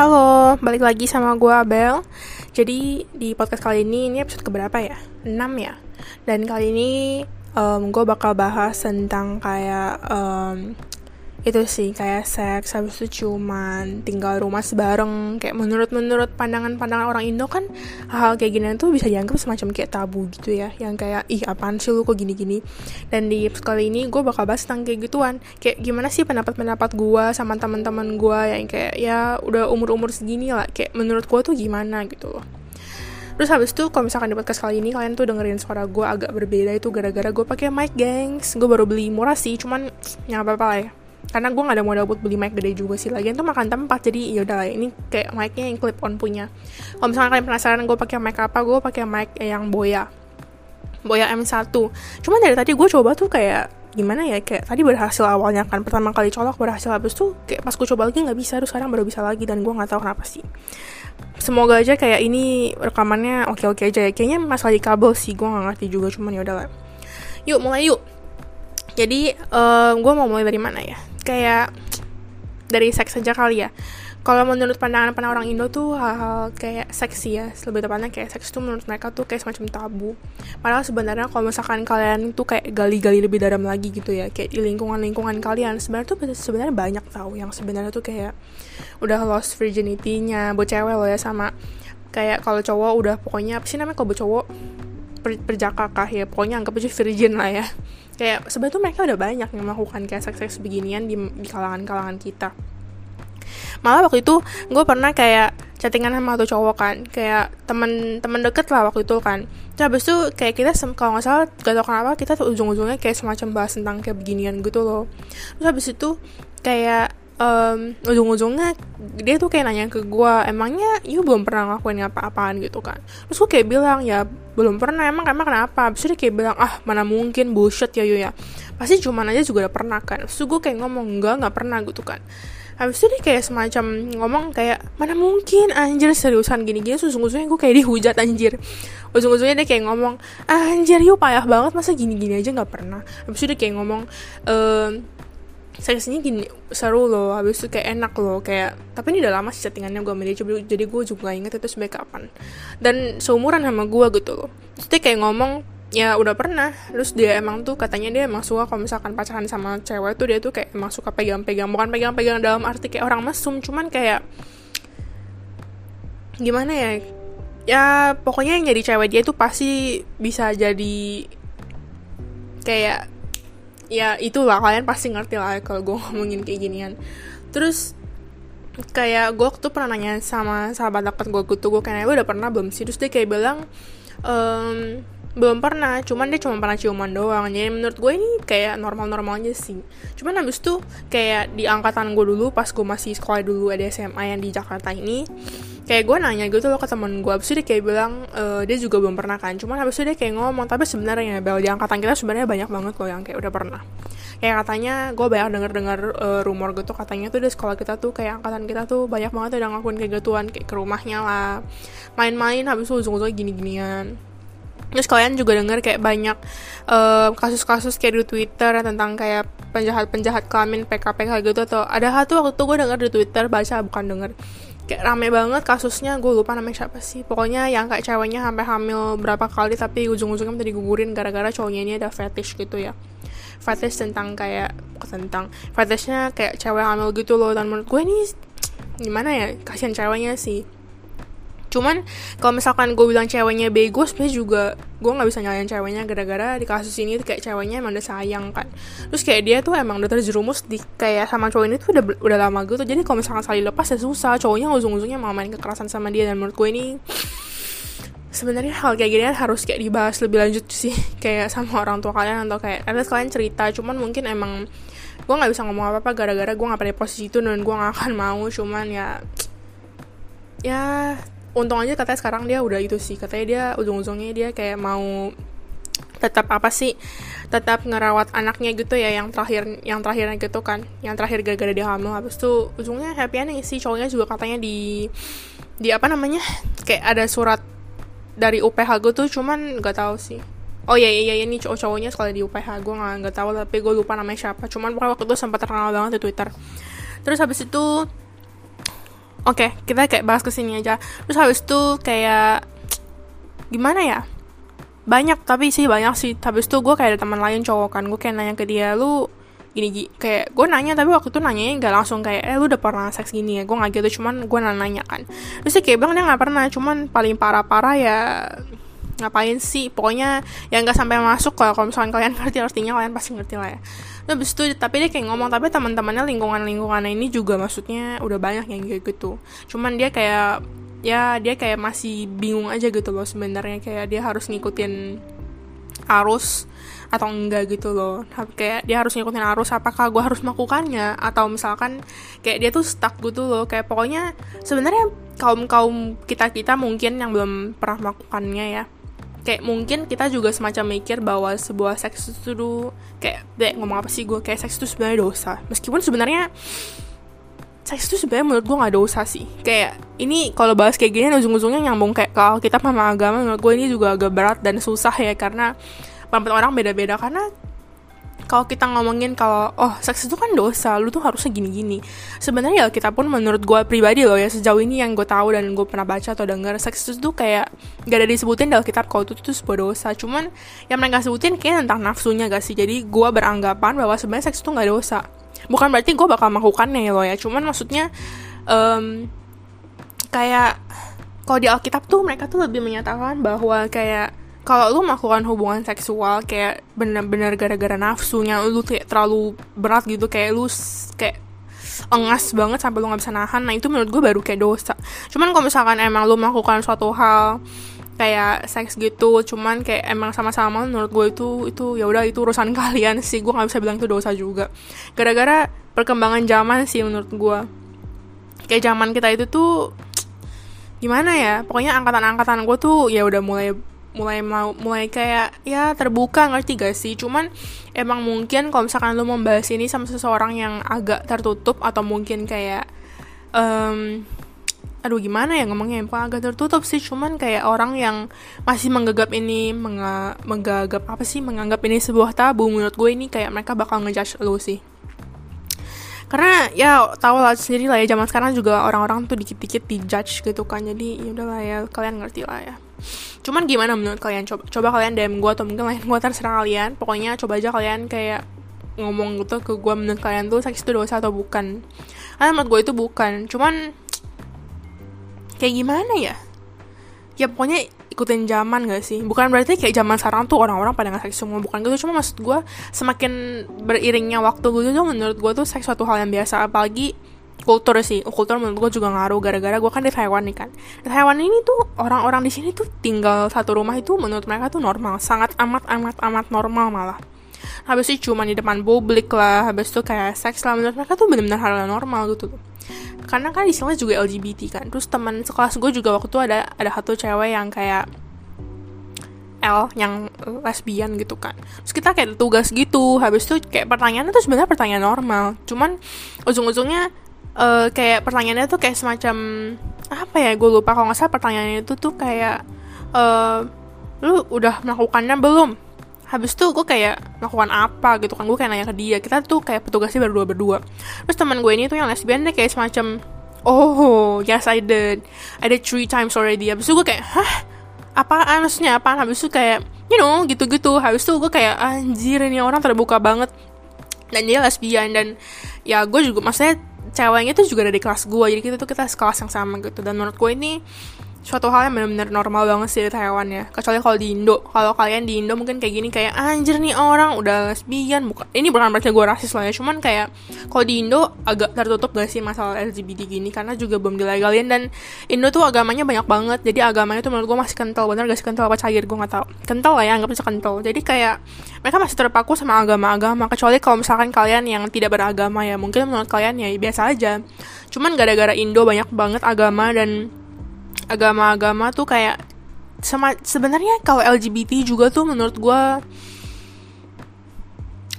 Halo, balik lagi sama gue Abel Jadi di podcast kali ini, ini episode keberapa ya? 6 ya? Dan kali ini um, gue bakal bahas tentang kayak um, itu sih kayak seks habis itu cuman tinggal rumah sebareng. Kayak menurut menurut pandangan pandangan orang Indo kan hal, hal kayak gini tuh bisa dianggap semacam kayak tabu gitu ya. Yang kayak ih apaan sih lu kok gini gini dan di kali ini gue bakal bahas tentang kayak gituan. Kayak gimana sih pendapat pendapat gue sama teman-teman gue yang kayak ya udah umur umur segini lah. Kayak menurut gue tuh gimana gitu loh. Terus habis itu kalau misalkan di podcast kali ini kalian tuh dengerin suara gue agak berbeda itu gara-gara gue pakai mic gengs. Gue baru beli murah sih, cuman ya apa-apa lah ya karena gue gak ada modal buat beli mic gede juga sih. Lagian tuh makan tempat jadi yaudah lah ini kayak micnya yang clip on punya. Kalau misalnya kalian penasaran gue pakai mic apa gue pakai mic yang boya. Boya M1 cuman dari tadi gue coba tuh kayak gimana ya kayak tadi berhasil awalnya kan pertama kali colok berhasil habis tuh kayak pas gue coba lagi nggak bisa terus sekarang baru bisa lagi dan gue nggak tahu kenapa sih. Semoga aja kayak ini rekamannya oke oke aja ya. Kayaknya masalah di kabel sih gue nggak ngerti juga cuman ya udahlah. Yuk mulai yuk. Jadi uh, gue mau mulai dari mana ya kayak dari seks saja kali ya. Kalau menurut pandangan pandangan orang Indo tuh hal-hal kayak seksi ya lebih tepatnya kayak seks tuh menurut mereka tuh kayak semacam tabu. Padahal sebenarnya kalau misalkan kalian tuh kayak gali-gali lebih dalam lagi gitu ya kayak di lingkungan-lingkungan kalian sebenarnya tuh sebenarnya banyak tahu yang sebenarnya tuh kayak udah lost virginity-nya buat cewek loh ya sama kayak kalau cowok udah pokoknya apa sih namanya kalau cowok per, perjakakah ya. Pokoknya anggap aja virgin lah ya. Kayak sebetulnya mereka udah banyak yang melakukan kayak seks-seks beginian di, di kalangan-kalangan kita. Malah waktu itu gue pernah kayak chattingan sama satu cowok kan. Kayak temen-temen deket lah waktu itu kan. Terus habis itu kayak kita kalau nggak salah gak tau kenapa kita tuh ujung-ujungnya kayak semacam bahas tentang kayak beginian gitu loh. Terus habis itu kayak um, ujung-ujungnya dia tuh kayak nanya ke gue emangnya you belum pernah ngelakuin apa-apaan? gitu kan. Terus gue kayak bilang ya belum pernah emang emang kenapa? Abis itu dia kayak bilang ah mana mungkin bullshit ya you ya. Pasti cuman aja juga udah pernah kan. Terus gue kayak ngomong enggak nggak pernah gitu kan. Habis itu dia kayak semacam ngomong kayak Mana mungkin anjir seriusan gini-gini. Ujung-ujungnya gue kayak dihujat anjir. Ujung-ujungnya dia kayak ngomong Anjir yuk payah banget Masa gini-gini aja gak pernah? Habis itu dia kayak ngomong ehm, seksinya gini seru loh habis itu kayak enak loh kayak tapi ini udah lama sih settingannya gue sama dia jadi gue juga inget itu sebagai kapan. Dan seumuran sama gue gitu loh. Dia kayak ngomong ya udah pernah. Terus dia emang tuh katanya dia emang suka kalau misalkan pacaran sama cewek tuh dia tuh kayak emang suka pegang-pegang bukan pegang-pegang dalam arti kayak orang mesum cuman kayak gimana ya ya pokoknya yang jadi cewek dia tuh pasti bisa jadi kayak ya itulah. Kalian pasti ngerti lah kalau gue ngomongin kayak ginian. Terus kayak gue tuh pernah nanya sama sahabat dekat gue gitu gue kayak lu udah pernah belum sih? Terus dia kayak bilang ehm, belum pernah. Cuman dia cuma pernah ciuman doang. Jadi menurut gue ini kayak normal-normal aja sih. Cuman habis itu kayak di angkatan gue dulu pas gue masih sekolah dulu ada SMA yang di Jakarta ini kayak gue nanya gitu loh ke temen gue habis itu dia kayak bilang e, dia juga belum pernah kan. Cuman habis itu dia kayak ngomong tapi sebenarnya bel di angkatan kita sebenarnya banyak banget loh yang kayak udah pernah. Kayak katanya gue banyak denger dengar uh, rumor gitu katanya tuh di sekolah kita tuh kayak angkatan kita tuh banyak banget yang ngelakuin kayak gituan kayak ke rumahnya lah. Main-main habis itu ujung-ujungnya gini-ginian. Terus kalian juga denger kayak banyak kasus kasus-kasus kayak di Twitter tentang kayak penjahat-penjahat kelamin PKPK gitu atau ada satu waktu itu gue denger di Twitter baca bukan denger kayak rame banget kasusnya gue lupa namanya siapa sih. Pokoknya yang kayak ceweknya sampai hamil berapa kali tapi ujung-ujungnya menjadi gugurin gara-gara cowoknya ini ada fetish gitu ya. Fetish tentang kayak tentang fetishnya kayak cewek hamil gitu loh. Dan menurut gue ini gimana ya kasihan ceweknya sih cuman kalau misalkan gue bilang ceweknya bego sebenarnya juga gue nggak bisa nyalain ceweknya gara-gara di kasus ini tuh kayak ceweknya emang udah sayang kan terus kayak dia tuh emang udah terjerumus di kayak sama cowok ini tuh udah udah lama gitu. Jadi kalau misalkan sekali lepas ya susah. Cowoknya ujung-ujungnya mau main kekerasan sama dia. Dan menurut gue ini sebenarnya hal kayak gini harus kayak dibahas lebih lanjut sih kayak sama orang tua kalian atau kayak ada kalian cerita. Cuman mungkin emang gue nggak bisa ngomong apa apa gara-gara gue nggak pada posisi itu dan gue nggak akan mau. Cuman ya ya untung aja katanya sekarang dia udah itu sih. Katanya dia ujung-ujungnya dia kayak mau tetap apa sih tetap ngerawat anaknya gitu ya yang terakhir yang terakhirnya gitu kan yang terakhir gara-gara dia hamil. Habis itu ujungnya happy nih sih. Cowoknya juga katanya di di apa namanya kayak ada surat dari UPH gue tuh cuman nggak tahu sih. Oh iya iya iya ini cowok cowoknya sekolah di UPH gue nggak nggak tahu tapi gue lupa namanya siapa. Cuman waktu itu sempat terkenal banget di Twitter. Terus habis itu oke okay, kita kayak bahas ke sini aja. Terus habis itu kayak gimana ya? Banyak tapi sih banyak sih. Habis itu gue kayak ada teman lain cowok kan gue kayak nanya ke dia lu gini gini kayak gue nanya tapi waktu itu nanya nggak langsung kayak eh lu udah pernah seks gini ya? Gue nggak gitu cuman gue nanya kan. Terus dia kayak bilang dia nggak pernah cuman paling parah parah ya ngapain sih? Pokoknya ya nggak sampai masuk kalau kalau misalnya kalian ngerti artinya kalian pasti ngerti lah ya terus itu tapi dia kayak ngomong tapi teman-temannya lingkungan lingkungan ini juga maksudnya udah banyak yang kayak gitu. Cuman dia kayak ya dia kayak masih bingung aja gitu loh sebenarnya kayak dia harus ngikutin arus atau enggak gitu loh. Kayak dia harus ngikutin arus apakah gue harus melakukannya? Atau misalkan kayak dia tuh stuck gitu loh kayak pokoknya sebenarnya kaum kaum kita kita mungkin yang belum pernah melakukannya ya kayak mungkin kita juga semacam mikir bahwa sebuah seks itu tuh kayak deh ngomong apa sih gue kayak seks itu sebenarnya dosa. Meskipun sebenarnya seks itu sebenarnya menurut gue nggak dosa sih. Kayak ini kalau bahas kayak gini ujung-ujungnya nyambung kayak kalau kita sama agama menurut gue ini juga agak berat dan susah ya karena pendapat orang beda-beda. Karena kalau kita ngomongin kalau oh seks itu kan dosa lu tuh harusnya gini-gini. Sebenarnya ya kita pun menurut gue pribadi loh ya sejauh ini yang gue tahu dan gue pernah baca atau denger seks itu tuh kayak gak ada disebutin dalam kitab kalau itu tuh sebuah dosa. Cuman yang mereka sebutin kayak tentang nafsunya gak sih? Jadi gue beranggapan bahwa sebenarnya seks itu gak dosa. Bukan berarti gue bakal melakukannya ya loh ya cuman maksudnya um, kayak kalau di Alkitab tuh mereka tuh lebih menyatakan bahwa kayak kalau lu melakukan hubungan seksual kayak bener-bener gara-gara nafsunya lu kayak terlalu berat gitu kayak lu kayak engas banget sampai lu nggak bisa nahan nah itu menurut gue baru kayak dosa. Cuman kalau misalkan emang lu melakukan suatu hal kayak seks gitu cuman kayak emang sama-sama menurut gue itu itu ya udah itu urusan kalian sih. Gue nggak bisa bilang itu dosa juga. Gara-gara perkembangan zaman sih menurut gue kayak zaman kita itu tuh gimana ya pokoknya angkatan-angkatan gue tuh ya udah mulai mulai mau mulai kayak ya terbuka ngerti gak sih? Cuman emang mungkin kalau misalkan lo membahas ini sama seseorang yang agak tertutup atau mungkin kayak um, aduh gimana ya ngomongnya emang agak tertutup sih cuman kayak orang yang masih menganggap ini menganggap apa sih? Menganggap ini sebuah tabu. Menurut gue ini kayak mereka bakal ngejudge lo sih. Karena ya tau lah sendiri lah ya zaman sekarang juga orang-orang tuh dikit-dikit dijudge gitu kan. Jadi ya udahlah ya kalian ngerti lah ya cuman gimana menurut kalian? Coba coba kalian DM gue atau mungkin lain gue terserah kalian. Pokoknya coba aja kalian kayak ngomong gitu ke gue menurut kalian tuh seks itu dosa atau bukan. Karena menurut gue itu bukan. Cuman kayak gimana ya? Ya pokoknya ikutin zaman gak sih? Bukan berarti kayak zaman sekarang tuh orang-orang pada nggak seks semua bukan gitu. Cuma maksud gue semakin beriringnya waktu gitu tuh menurut gue tuh seks suatu hal yang biasa. Apalagi kultur sih kultur menurut gue juga ngaruh gara-gara gue kan di Taiwan nih kan. Di Taiwan ini tuh orang-orang di sini tuh tinggal satu rumah itu menurut mereka tuh normal sangat amat amat amat normal malah. Habis itu cuma di depan publik lah habis itu kayak seks lah menurut mereka tuh benar-benar hal yang normal gitu karena kan di sana juga LGBT kan terus teman sekelas gue juga waktu itu ada ada satu cewek yang kayak L yang lesbian gitu kan. Terus kita kayak tugas gitu habis itu kayak pertanyaannya tuh sebenarnya pertanyaan normal. Cuman ujung-ujungnya uh, kayak pertanyaannya tuh kayak semacam apa ya gue lupa. Kalau nggak salah pertanyaannya itu tuh kayak uh, lu udah melakukannya belum? Habis tuh gue kayak melakukan apa gitu kan? Gue kayak nanya ke dia. Kita tuh kayak petugasnya berdua berdua terus teman gue ini tuh yang lesbian deh kayak semacam oh yes I did. I did three times already. Habis itu gue kayak hah? Apaan? Maksudnya apaan? Habis itu kayak you know gitu-gitu. Habis itu gue kayak anjir ini orang terbuka banget. Dan dia lesbian dan ya gue juga maksudnya ceweknya tuh juga dari kelas gue jadi kita tuh kita sekelas yang sama gitu. Dan menurut gue ini suatu hal yang benar-benar normal banget sih di Taiwan ya. Kecuali kalau di Indo. Kalau kalian di Indo mungkin kayak gini kayak anjir nih orang udah lesbian. Bukan ini bukan berarti gue rasis loh ya. Cuman kayak kalau di Indo agak tertutup gak sih masalah LGBT gini? Karena juga belum dilegalin dan Indo tuh agamanya banyak banget. Jadi agamanya tuh menurut gue masih kental. Bener gak sih kental apa cair? Gue nggak tahu kental lah ya anggap aja kental. Jadi kayak mereka masih terpaku sama agama-agama. Kecuali kalau misalkan kalian yang tidak beragama ya mungkin menurut kalian ya biasa aja. Cuman gara-gara Indo banyak banget agama dan agama-agama tuh kayak sama sebenarnya kalau LGBT juga tuh menurut gue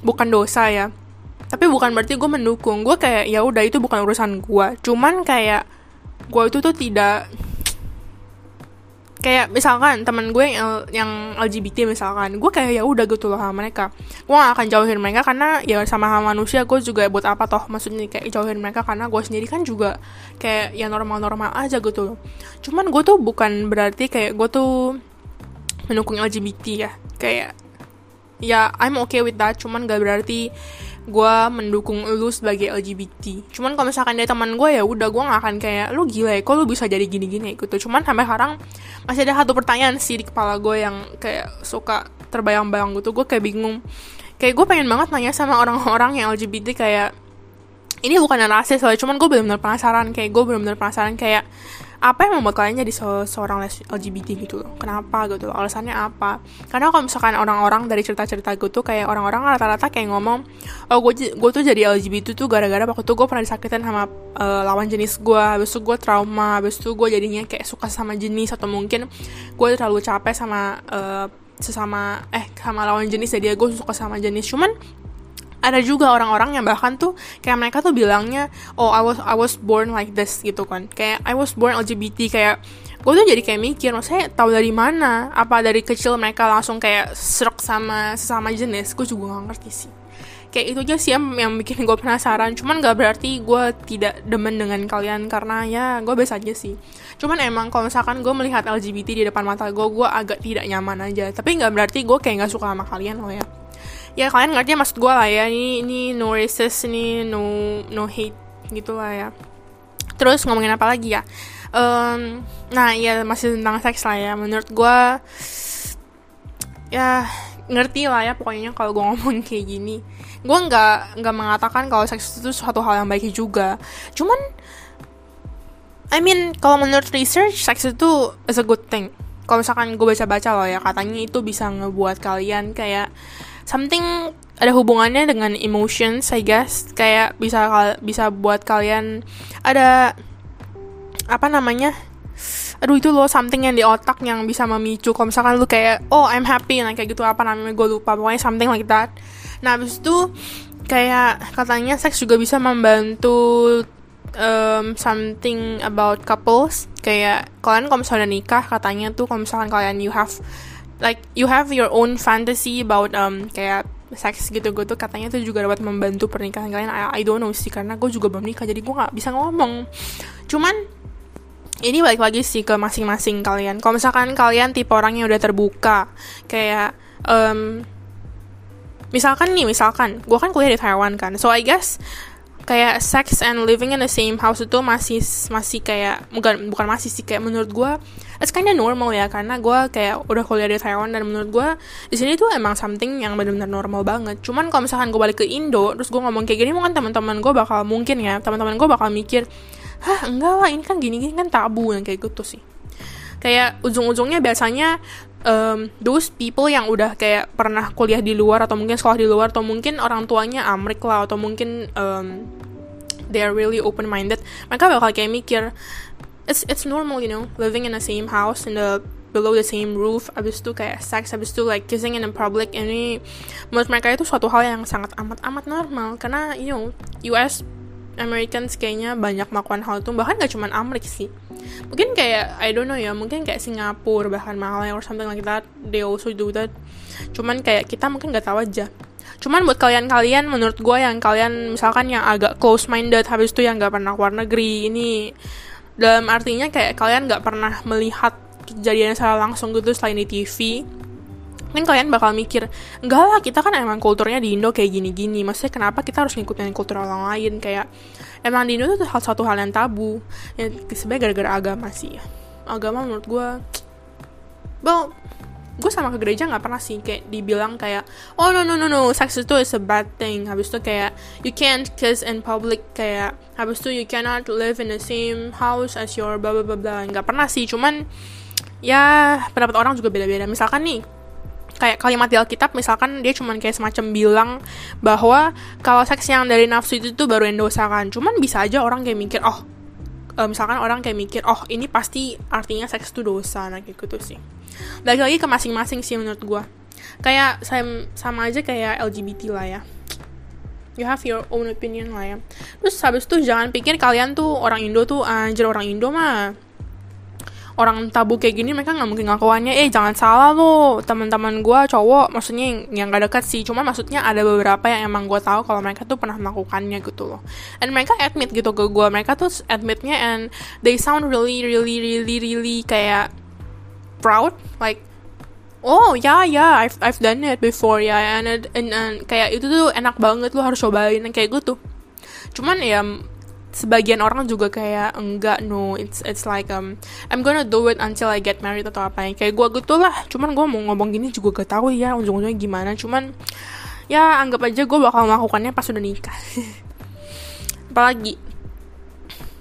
bukan dosa ya. Tapi bukan berarti gue mendukung. Gue kayak ya udah itu bukan urusan gue cuman kayak gue itu tuh tidak kayak misalkan teman gue yang, yang LGBT misalkan gue kayak ya udah gitu loh sama mereka. Gue gak akan jauhin mereka karena ya sama sama manusia gue juga buat apa toh? Maksudnya kayak jauhin mereka karena gue sendiri kan juga kayak ya normal-normal aja gitu loh. Cuman gue tuh bukan berarti kayak gue tuh mendukung LGBT ya. Kayak ya I'm okay with that cuman gak berarti gue mendukung lu sebagai LGBT cuman kalau misalkan dia teman gue ya udah gue gak akan kayak lu gila ya kok lu bisa jadi gini-gini gitu. Cuman sampai sekarang masih ada satu pertanyaan sih di kepala gue yang kayak suka terbayang-bayang gitu. Gue kayak bingung. Kayak gue pengen banget nanya sama orang-orang yang LGBT kayak ini bukan rasis soalnya cuman gue benar-benar penasaran. Kayak gue benar-benar penasaran kayak apa yang membuat kalian jadi se seorang LGBT gitu loh? Kenapa gitu loh? Alasannya apa? Karena kalau misalkan orang-orang dari cerita-cerita gue tuh kayak orang-orang rata-rata kayak ngomong oh gue gue tuh jadi LGBT tuh gara-gara waktu itu gue pernah disakitin sama uh, lawan jenis gue habis itu gue trauma. Habis itu gue jadinya kayak suka sama jenis atau mungkin gue terlalu capek sama uh, sesama eh sama lawan jenis. Jadi gue suka sama jenis. Cuman ada juga orang-orang yang bahkan tuh kayak mereka tuh bilangnya oh I was I was born like this gitu kan. Kayak I was born LGBT kayak gue tuh jadi kayak mikir maksudnya tahu dari mana? Apa dari kecil mereka langsung kayak serak sama sesama jenis? Gue juga gak ngerti sih. Kayak itu aja sih yang, yang bikin gue penasaran. Cuman gak berarti gue tidak demen dengan kalian karena ya gue biasa aja sih. Cuman emang kalau misalkan gue melihat LGBT di depan mata gue gue agak tidak nyaman aja. Tapi gak berarti gue kayak gak suka sama kalian loh ya ya kalian ngerti maksud gue lah ya. Ini ini no racist ini no no hate gitu lah ya. Terus ngomongin apa lagi ya? Um, nah ya masih tentang seks lah ya. Menurut gue ya ngerti lah ya pokoknya kalau gue ngomong kayak gini. Gue nggak nggak mengatakan kalau seks itu suatu hal yang baik juga. Cuman I mean kalau menurut research seks itu is a good thing. Kalau misalkan gue baca-baca loh ya katanya itu bisa ngebuat kalian kayak something ada hubungannya dengan emotions I guess. Kayak bisa bisa buat kalian ada apa namanya? Aduh itu loh something yang di otak yang bisa memicu. Kalau misalkan lu kayak oh I'm happy. Nah kayak gitu apa namanya gue lupa. Pokoknya something like that. Nah abis itu kayak katanya seks juga bisa membantu um, something about couples. Kayak kalian kalau misalnya nikah katanya tuh kalau misalkan kalian you have like you have your own fantasy about um kayak seks gitu gitu katanya itu juga dapat membantu pernikahan kalian. I, I don't know sih karena gue juga belum nikah jadi gue nggak bisa ngomong. Cuman ini balik lagi sih ke masing-masing kalian. Kalau misalkan kalian tipe orang yang udah terbuka kayak um, misalkan nih misalkan gue kan kuliah di Taiwan kan. So I guess kayak sex and living in the same house itu masih masih kayak bukan bukan masih sih kayak menurut gue it's kinda normal ya karena gue kayak udah kuliah di Taiwan dan menurut gue di sini tuh emang something yang benar-benar normal banget. Cuman kalau misalkan gue balik ke Indo terus gue ngomong kayak gini mungkin teman-teman gue bakal mungkin ya teman-teman gue bakal mikir hah enggak lah ini kan gini-gini kan tabu yang kayak gitu sih. Kayak ujung-ujungnya biasanya um, those people yang udah kayak pernah kuliah di luar atau mungkin sekolah di luar atau mungkin orang tuanya Amrik lah atau mungkin um, they are really open minded mereka bakal kayak mikir it's it's normal you know living in the same house in the below the same roof abis itu kayak sex abis itu like kissing in the public ini menurut mereka itu suatu hal yang sangat amat amat normal. Karena you know US Americans kayaknya banyak melakukan hal itu bahkan gak cuma Amerika sih. Mungkin kayak I don't know ya mungkin kayak Singapura bahkan Malaysia or something like that they also do that. Cuman kayak kita mungkin nggak tahu aja. Cuman buat kalian-kalian menurut gue yang kalian misalkan yang agak close minded habis itu yang nggak pernah luar negeri ini dalam artinya kayak kalian nggak pernah melihat kejadian secara langsung gitu selain di TV mungkin kalian bakal mikir enggak lah kita kan emang kulturnya di Indo kayak gini-gini. Maksudnya kenapa kita harus ngikutin kultur orang lain? Kayak emang di Indo tuh hal satu hal yang tabu. Ya sebenarnya gara-gara agama sih. Agama menurut gue well gue sama ke gereja nggak pernah sih. Kayak dibilang kayak oh no no no no sex itu is a bad thing. Habis itu kayak you can't kiss in public. Kayak habis itu you cannot live in the same house as your blah blah blah. Nggak pernah sih. Cuman ya pendapat orang juga beda-beda. Misalkan nih kayak kalimat di Alkitab misalkan dia cuman kayak semacam bilang bahwa kalau seks yang dari nafsu itu tuh baru yang dosa kan. Cuman bisa aja orang kayak mikir oh uh, misalkan orang kayak mikir oh ini pasti artinya seks itu dosa. Nah kayak gitu sih. Lagi lagi ke masing-masing sih menurut gue kayak sama aja kayak LGBT lah ya. You have your own opinion lah ya. Terus habis itu jangan pikir kalian tuh orang Indo tuh anjir orang Indo mah orang tabu kayak gini mereka nggak mungkin ngakuannya eh jangan salah lo teman-teman gue cowok maksudnya yang, gak dekat sih. Cuma maksudnya ada beberapa yang emang gue tahu kalau mereka tuh pernah melakukannya gitu loh. And mereka admit gitu ke gue mereka tuh admitnya and they sound really really really really kayak proud. Like oh ya yeah, ya yeah, I've I've done it before ya yeah. and, and, and kayak itu tuh enak banget lo harus cobain kayak gitu. Cuman ya sebagian orang juga kayak enggak no it's it's like um I'm gonna do it until I get married atau apa. Yang kayak gue gitu lah. Cuman gue mau ngomong gini juga gak tahu ya ujung-ujungnya gimana. Cuman ya anggap aja gue bakal melakukannya pas udah nikah. Apalagi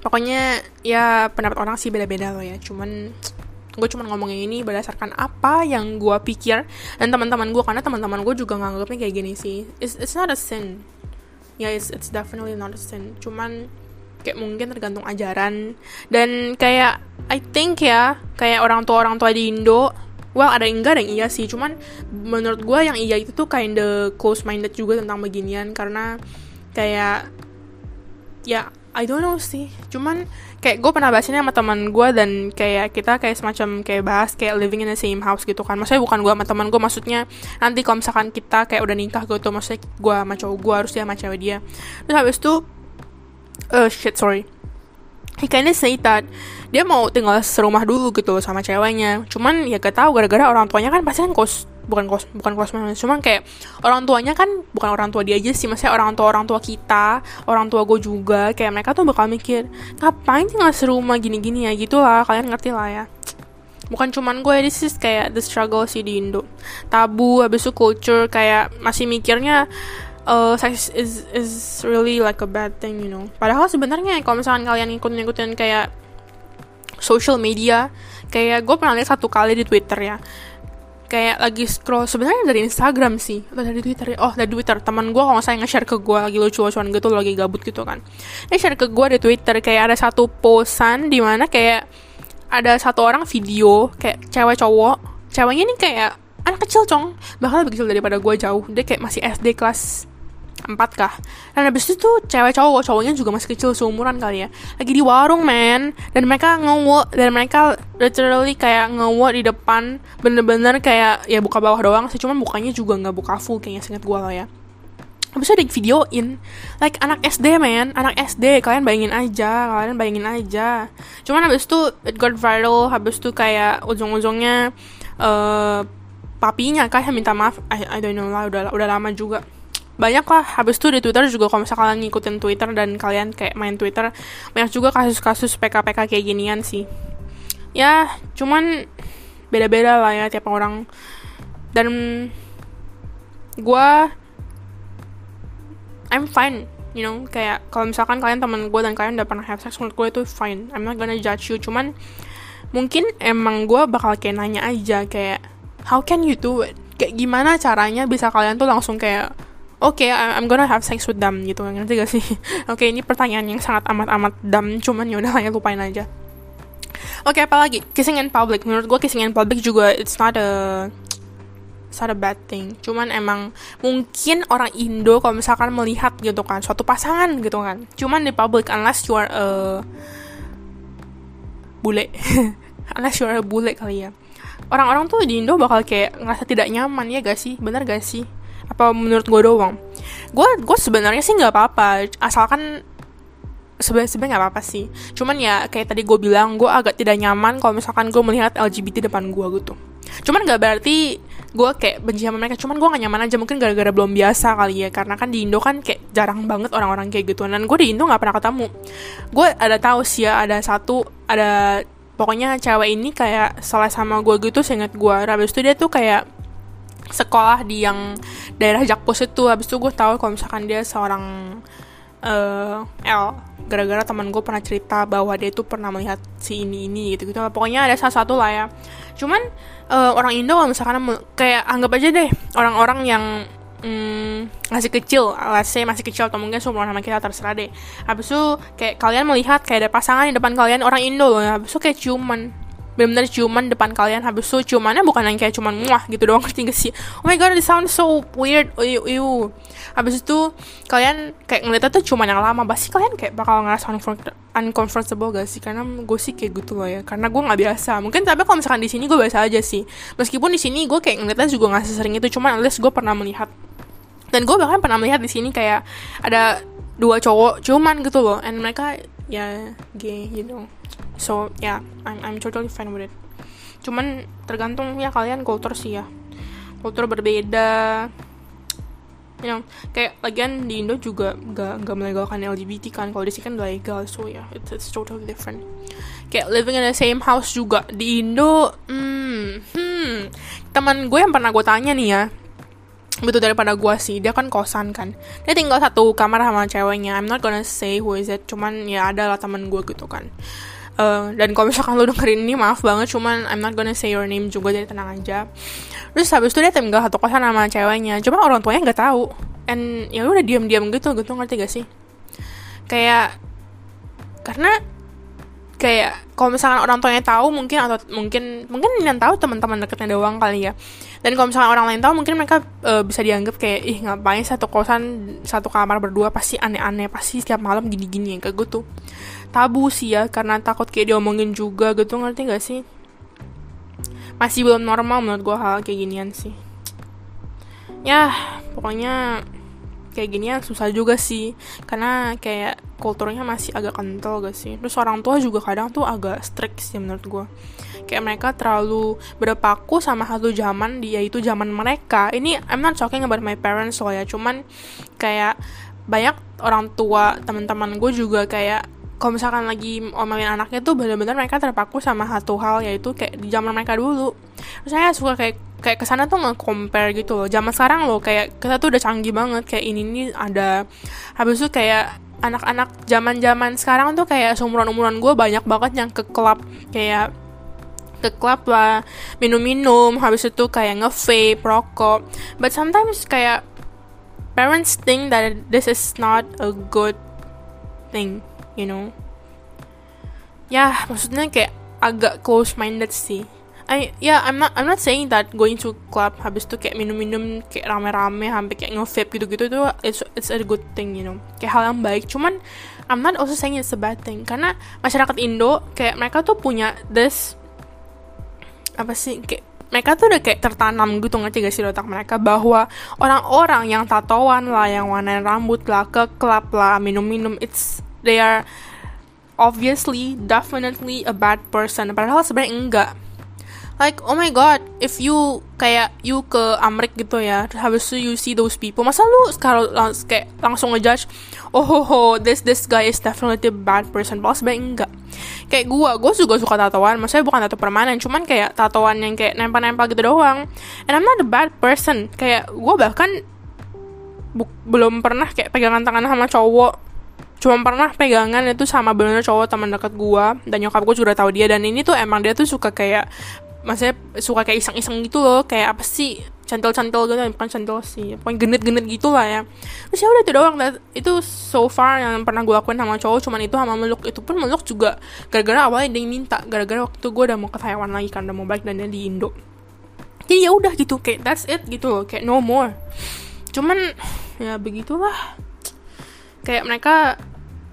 pokoknya ya pendapat orang sih beda-beda loh ya. Cuman gue cuma ngomongin ini berdasarkan apa yang gue pikir dan teman-teman gue karena teman-teman gue juga nganggapnya kayak gini sih. It's, it's not a sin. Ya yeah, it's, it's definitely not a sin. Cuman kayak mungkin tergantung ajaran. Dan kayak I think ya kayak orang tua orang tua di Indo well ada enggak ada yang iya sih. Cuman menurut gue yang iya itu tuh kinda close minded juga tentang beginian. Karena kayak ya I don't know sih. Cuman kayak gue pernah bahas ini sama teman gue dan kayak kita kayak semacam kayak bahas kayak living in the same house gitu kan. Maksudnya bukan gue sama teman gue maksudnya nanti kalau misalkan kita kayak udah nikah gitu maksudnya gue sama cowok gue harus dia sama cewek dia. Terus habis itu uh, shit sorry. He kinda say that dia mau tinggal serumah dulu gitu loh sama ceweknya. Cuman ya gak tahu gara-gara orang tuanya kan pasti kan kos bukan kos bukan kos cuman kayak orang tuanya kan bukan orang tua dia aja sih maksudnya orang tua orang tua kita orang tua gue juga. Kayak mereka tuh bakal mikir ngapain tinggal serumah gini-gini ya? Gitulah kalian ngerti lah ya. Bukan cuman gue this is kayak the struggle sih di Indo. Tabu habis itu culture kayak masih mikirnya uh, sex is is really like a bad thing, you know. Padahal sebenarnya kalau misalkan kalian ngikutin-ngikutin kayak social media, kayak gue pernah lihat satu kali di Twitter ya. Kayak lagi scroll sebenarnya dari Instagram sih atau dari Twitter ya. Oh dari Twitter teman gue kalau saya nge-share ke gue lagi lucu-lucuan gitu lagi gabut gitu kan. Dia share ke gue di Twitter kayak ada satu posan di mana kayak ada satu orang video kayak cewek cowok ceweknya ini kayak anak kecil cong bahkan lebih kecil daripada gue jauh dia kayak masih SD kelas empat kah? Dan habis itu tuh cewek cowok cowoknya juga masih kecil seumuran kali ya. Lagi di warung men. Dan mereka ngewo dan mereka literally kayak ngewo di depan bener-bener kayak ya buka bawah doang sih. Cuman bukanya juga nggak buka full kayaknya singkat gue lah ya. Habis itu ada videoin. Like anak SD men. Anak SD Kalian bayangin aja Kalian bayangin aja. Cuman habis itu It got viral. Habis itu kayak Ujung-ujungnya uh, Papinya kah yang minta maaf. I, I don't know lah Udah, udah lama juga banyak lah. Habis itu di Twitter juga kalau misalnya kalian ngikutin Twitter dan kalian kayak main Twitter banyak juga kasus-kasus PK-PK kayak ginian sih. Ya cuman beda-beda lah ya tiap orang. Dan gue I'm fine you know. Kayak kalau misalkan kalian teman gue dan kalian udah pernah have sex menurut gue itu fine. I'm not gonna judge you. Cuman mungkin emang gue bakal kayak nanya aja kayak how can you do it? Kayak gimana caranya bisa kalian tuh langsung kayak oke okay, I'm gonna have sex with them gitu. Ngerti gak sih? Oke okay, ini pertanyaan yang sangat amat-amat dam cuman ya udah ya lupain aja. Oke okay, apalagi kissing in public. Menurut gue kissing in public juga it's not a it's not a bad thing. Cuman emang mungkin orang Indo kalau misalkan melihat gitu kan suatu pasangan gitu kan. Cuman di public unless you are a bule. Unless you are a bule kali ya. Orang-orang tuh di Indo bakal kayak ngerasa tidak nyaman ya gak sih? Bener gak sih apa menurut gue doang? Gue gue sebenarnya sih nggak apa-apa. Asalkan sebenarnya sebenarnya nggak apa-apa sih. Cuman ya kayak tadi gue bilang gue agak tidak nyaman kalau misalkan gue melihat LGBT depan gue gitu. Cuman nggak berarti gue kayak benci sama mereka. Cuman gue gak nyaman aja. Mungkin gara-gara belum biasa kali ya. Karena kan di Indo kan kayak jarang banget orang-orang kayak gitu dan gue di Indo nggak pernah ketemu. Gue ada tahu sih ya ada satu ada pokoknya cewek ini kayak salah sama gue gitu seingat gue habis itu dia tuh kayak sekolah di yang daerah Jakpus itu. Habis itu gue tahu kalau misalkan dia seorang uh, L. Gara-gara teman gue pernah cerita bahwa dia itu pernah melihat si ini ini gitu gitu pokoknya ada salah satu lah ya. Cuman uh, orang Indo kalau misalkan kayak anggap aja deh orang-orang yang hmm, masih kecil, say masih kecil atau mungkin seumuran sama kita terserah deh. Habis itu kayak kalian melihat kayak ada pasangan di depan kalian orang Indo loh, habis itu kayak ciuman benar-benar ciuman depan kalian habis itu ciumannya bukan yang kayak cuman muah gitu doang ngerti gak sih? Oh my god it sounds so weird ew, ew. habis itu kalian kayak ngeliatnya tuh cuman yang lama pasti kalian kayak bakal ngerasa uncomfortable gak sih? Karena gue sih kayak gitu loh ya karena gue nggak biasa. Mungkin tapi kalau misalkan di sini gue biasa aja sih. Meskipun di sini gue kayak ngeliatnya juga nggak sesering itu cuman least gue pernah melihat. Dan gue bahkan pernah melihat di sini kayak ada dua cowok cuman gitu loh and mereka ya gay you know so yeah I'm I'm totally fine with it. Cuman tergantung ya kalian kultur sih ya. Kultur berbeda. You know kayak lagian di Indo juga gak gak melegalkan LGBT kan. Kalau di sini kan legal so ya yeah, it's, it's totally different. Kayak living in the same house juga. Di Indo hmm, hmm. Teman gue yang pernah gue tanya nih ya gitu daripada gue sih dia kan kosan kan. Dia tinggal satu kamar sama ceweknya. I'm not gonna say who is it cuman ya ada lah teman gue gitu kan uh, dan kalau misalkan lo dengerin ini maaf banget cuman I'm not gonna say your name juga jadi tenang aja. Terus habis itu dia tinggal satu kosan sama ceweknya cuma orang tuanya nggak tahu. And ya udah diam-diam gitu gitu ngerti gak sih? Kayak karena kayak kalau misalkan orang tuanya tahu mungkin atau mungkin mungkin yang tahu teman-teman dekatnya doang kali ya. Dan kalau misalkan orang lain tahu mungkin mereka uh, bisa dianggap kayak ih ngapain satu kosan satu kamar berdua pasti aneh-aneh pasti setiap malam gini-gini kayak gitu tabu sih ya karena takut kayak diomongin juga gitu ngerti gak sih? Masih belum normal menurut gue hal kayak ginian sih. Ya pokoknya kayak gini ya susah juga sih karena kayak kulturnya masih agak kental gak sih? Terus orang tua juga kadang tuh agak strict sih menurut gue kayak mereka terlalu berpaku sama satu zaman dia itu zaman mereka. Ini I'm not talking about my parents loh ya cuman kayak banyak orang tua teman-teman gue juga kayak kalau misalkan lagi omelin anaknya tuh benar-benar mereka terpaku sama satu hal yaitu kayak di zaman mereka dulu. Saya suka kayak kayak ke sana tuh nge-compare gitu loh. Zaman sekarang loh kayak kita tuh udah canggih banget. Kayak ini nih ada habis itu kayak anak-anak zaman-zaman sekarang tuh kayak seumuran-umuran gue banyak banget yang ke klub kayak ke klub lah minum-minum habis itu kayak nge-vape rokok. But sometimes kayak parents think that this is not a good thing you know. Ya maksudnya kayak agak close minded sih. I yeah, I'm not I'm not saying that going to club habis itu kayak minum-minum kayak rame-rame sampai kayak nge-vape gitu-gitu itu it's it's a good thing you know. Kayak hal yang baik. Cuman I'm not also saying it's a bad thing. Karena masyarakat Indo kayak mereka tuh punya this apa sih kayak mereka tuh udah kayak tertanam gitu ngerti gak sih otak mereka? Bahwa orang-orang yang tatoan lah yang warna rambut lah ke klub lah minum-minum it's they are obviously definitely a bad person. Padahal sebenarnya enggak. Like oh my god if you kayak you ke Amrik gitu ya habis itu you see those people masa lu sekarang lang kayak langsung ngejudge oh ho, ho this this guy is definitely a bad person. Padahal sebenarnya enggak. Kayak gua gua juga suka tatoan maksudnya bukan tato permanen cuman kayak tatoan yang kayak nempel-nempel gitu doang. And I'm not a bad person. Kayak gua bahkan belum pernah kayak pegangan tangan sama cowok cuma pernah pegangan itu sama bener cowok teman dekat gua dan nyokap gua juga tahu dia dan ini tuh emang dia tuh suka kayak maksudnya suka kayak iseng-iseng gitu loh kayak apa sih centil-centil gitu bukan centil sih pokoknya genit-genit gitu lah ya. Terus ya udah itu doang itu so far yang pernah gue lakuin sama cowok cuman itu sama meluk. Itu pun meluk juga gara-gara awalnya dia minta gara-gara waktu gue udah mau ke Taiwan lagi kan udah mau balik dan dia di Indo. Jadi ya udah gitu kayak that's it gitu loh kayak no more. Cuman ya begitulah. Kayak mereka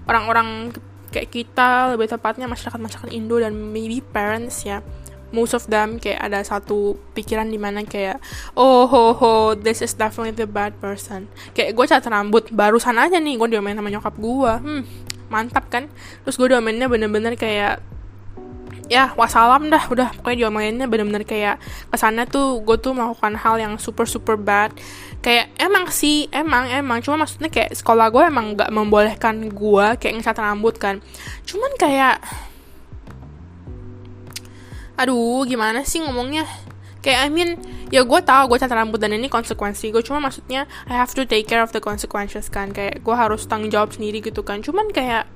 orang-orang kayak kita lebih tepatnya masyarakat-masyarakat Indo dan maybe parents ya most of them kayak ada satu pikiran di mana kayak oh ho ho this is definitely the bad person. Kayak gue cat rambut barusan aja nih gue diomelin sama nyokap gue hmm mantap kan? Terus gue diomelinnya bener-bener kayak ya wassalam dah udah. Pokoknya diomelinnya bener-bener kayak ke sana tuh gue tuh melakukan hal yang super super bad kayak emang sih emang emang. Cuma maksudnya kayak sekolah gue emang nggak membolehkan gue kayak ngecat rambut kan. Cuman kayak aduh gimana sih ngomongnya? Kayak I mean ya gue tahu gue cat rambut dan ini konsekuensi gue cuma maksudnya I have to take care of the consequences kan. Kayak gue harus tanggung jawab sendiri gitu kan. Cuman kayak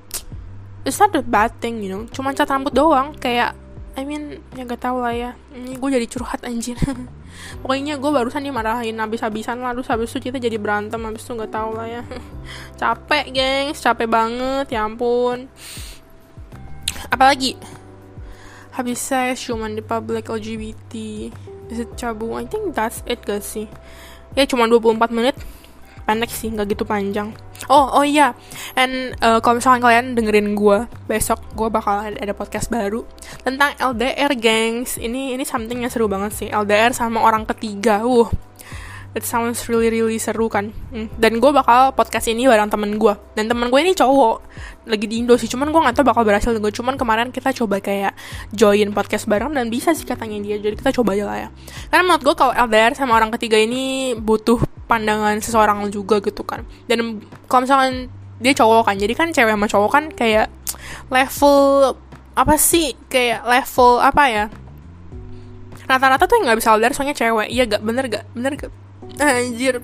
it's not a bad thing you know. Cuma cat rambut doang. Kayak I mean ya gak tau lah ya. Ini gue jadi curhat anjir pokoknya gue barusan dimarahin habis-habisan lah terus habis itu kita jadi berantem habis itu nggak tahu lah ya. Capek gengs capek banget ya ampun. Apalagi habis saya cuman di public LGBT is it cabu I think that's it gak sih. Ya cuma 24 menit pendek sih nggak gitu panjang Oh, oh iya. And uh, kalau misalkan kalian dengerin gue besok, gue bakal ada, podcast baru tentang LDR, gengs. Ini ini something yang seru banget sih. LDR sama orang ketiga. Uh, it sounds really really seru kan. Hmm. Dan gue bakal podcast ini bareng temen gue. Dan temen gue ini cowok, lagi di Indo sih. Cuman gue gak tau bakal berhasil gue. Cuman kemarin kita coba kayak join podcast bareng dan bisa sih katanya dia. Jadi kita coba aja lah ya. Karena menurut gue kalau LDR sama orang ketiga ini butuh pandangan seseorang juga gitu kan dan kalau misalkan dia cowok kan jadi kan cewek sama cowok kan kayak level apa sih kayak level apa ya rata-rata tuh yang nggak bisa LDR soalnya cewek iya gak bener gak bener gak anjir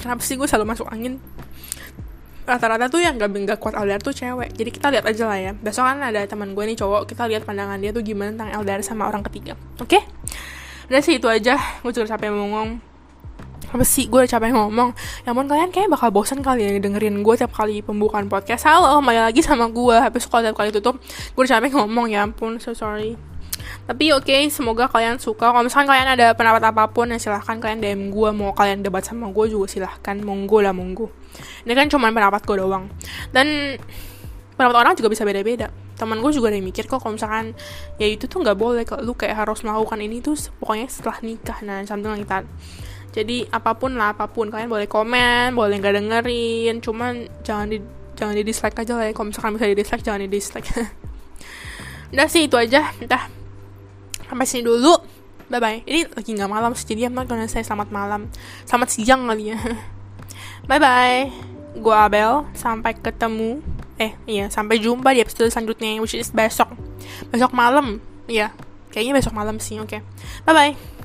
kenapa sih gue selalu masuk angin? Rata-rata tuh yang gak, gak kuat LDR tuh cewek. Jadi kita lihat aja lah ya. Besok kan ada teman gue nih cowok. Kita lihat pandangan dia tuh gimana tentang LDR sama orang ketiga. Oke? Okay? udah sih itu aja. Gue juga capek ngomong. Apa sih? Gue udah capek ngomong. Ya ampun kalian kayak bakal bosan kali ya dengerin gue tiap kali pembukaan podcast. Halo kembali lagi sama gue habis kalau tiap kali tutup. Gue udah capek ngomong ya ampun. So sorry tapi oke okay, semoga kalian suka. Kalau misalkan kalian ada pendapat apa pun ya silahkan kalian DM gue mau kalian debat sama gue juga silahkan. Monggo lah monggo. Ini kan cuma pendapat gue doang. Dan pendapat orang juga bisa beda-beda. Teman gue juga ada yang mikir kok kalau misalkan ya itu tuh nggak boleh. Kalau lu kayak harus melakukan ini tuh pokoknya setelah nikah. Nah something like jadi apa pun lah apa pun. Kalian boleh komen boleh nggak dengerin. Cuman jangan di jangan di dislike aja lah ya. Kalau misalkan bisa di dislike jangan di dislike. Udah sih itu aja. Entah sampai sini dulu. Bye bye ini lagi nggak malam sih jadi I'm gonna say selamat malam. Selamat siang kali ya. Bye bye gue Abel sampai ketemu. Eh iya sampai jumpa di episode selanjutnya which is besok. Besok malam. Iya kayaknya besok malam sih oke. Okay. bye bye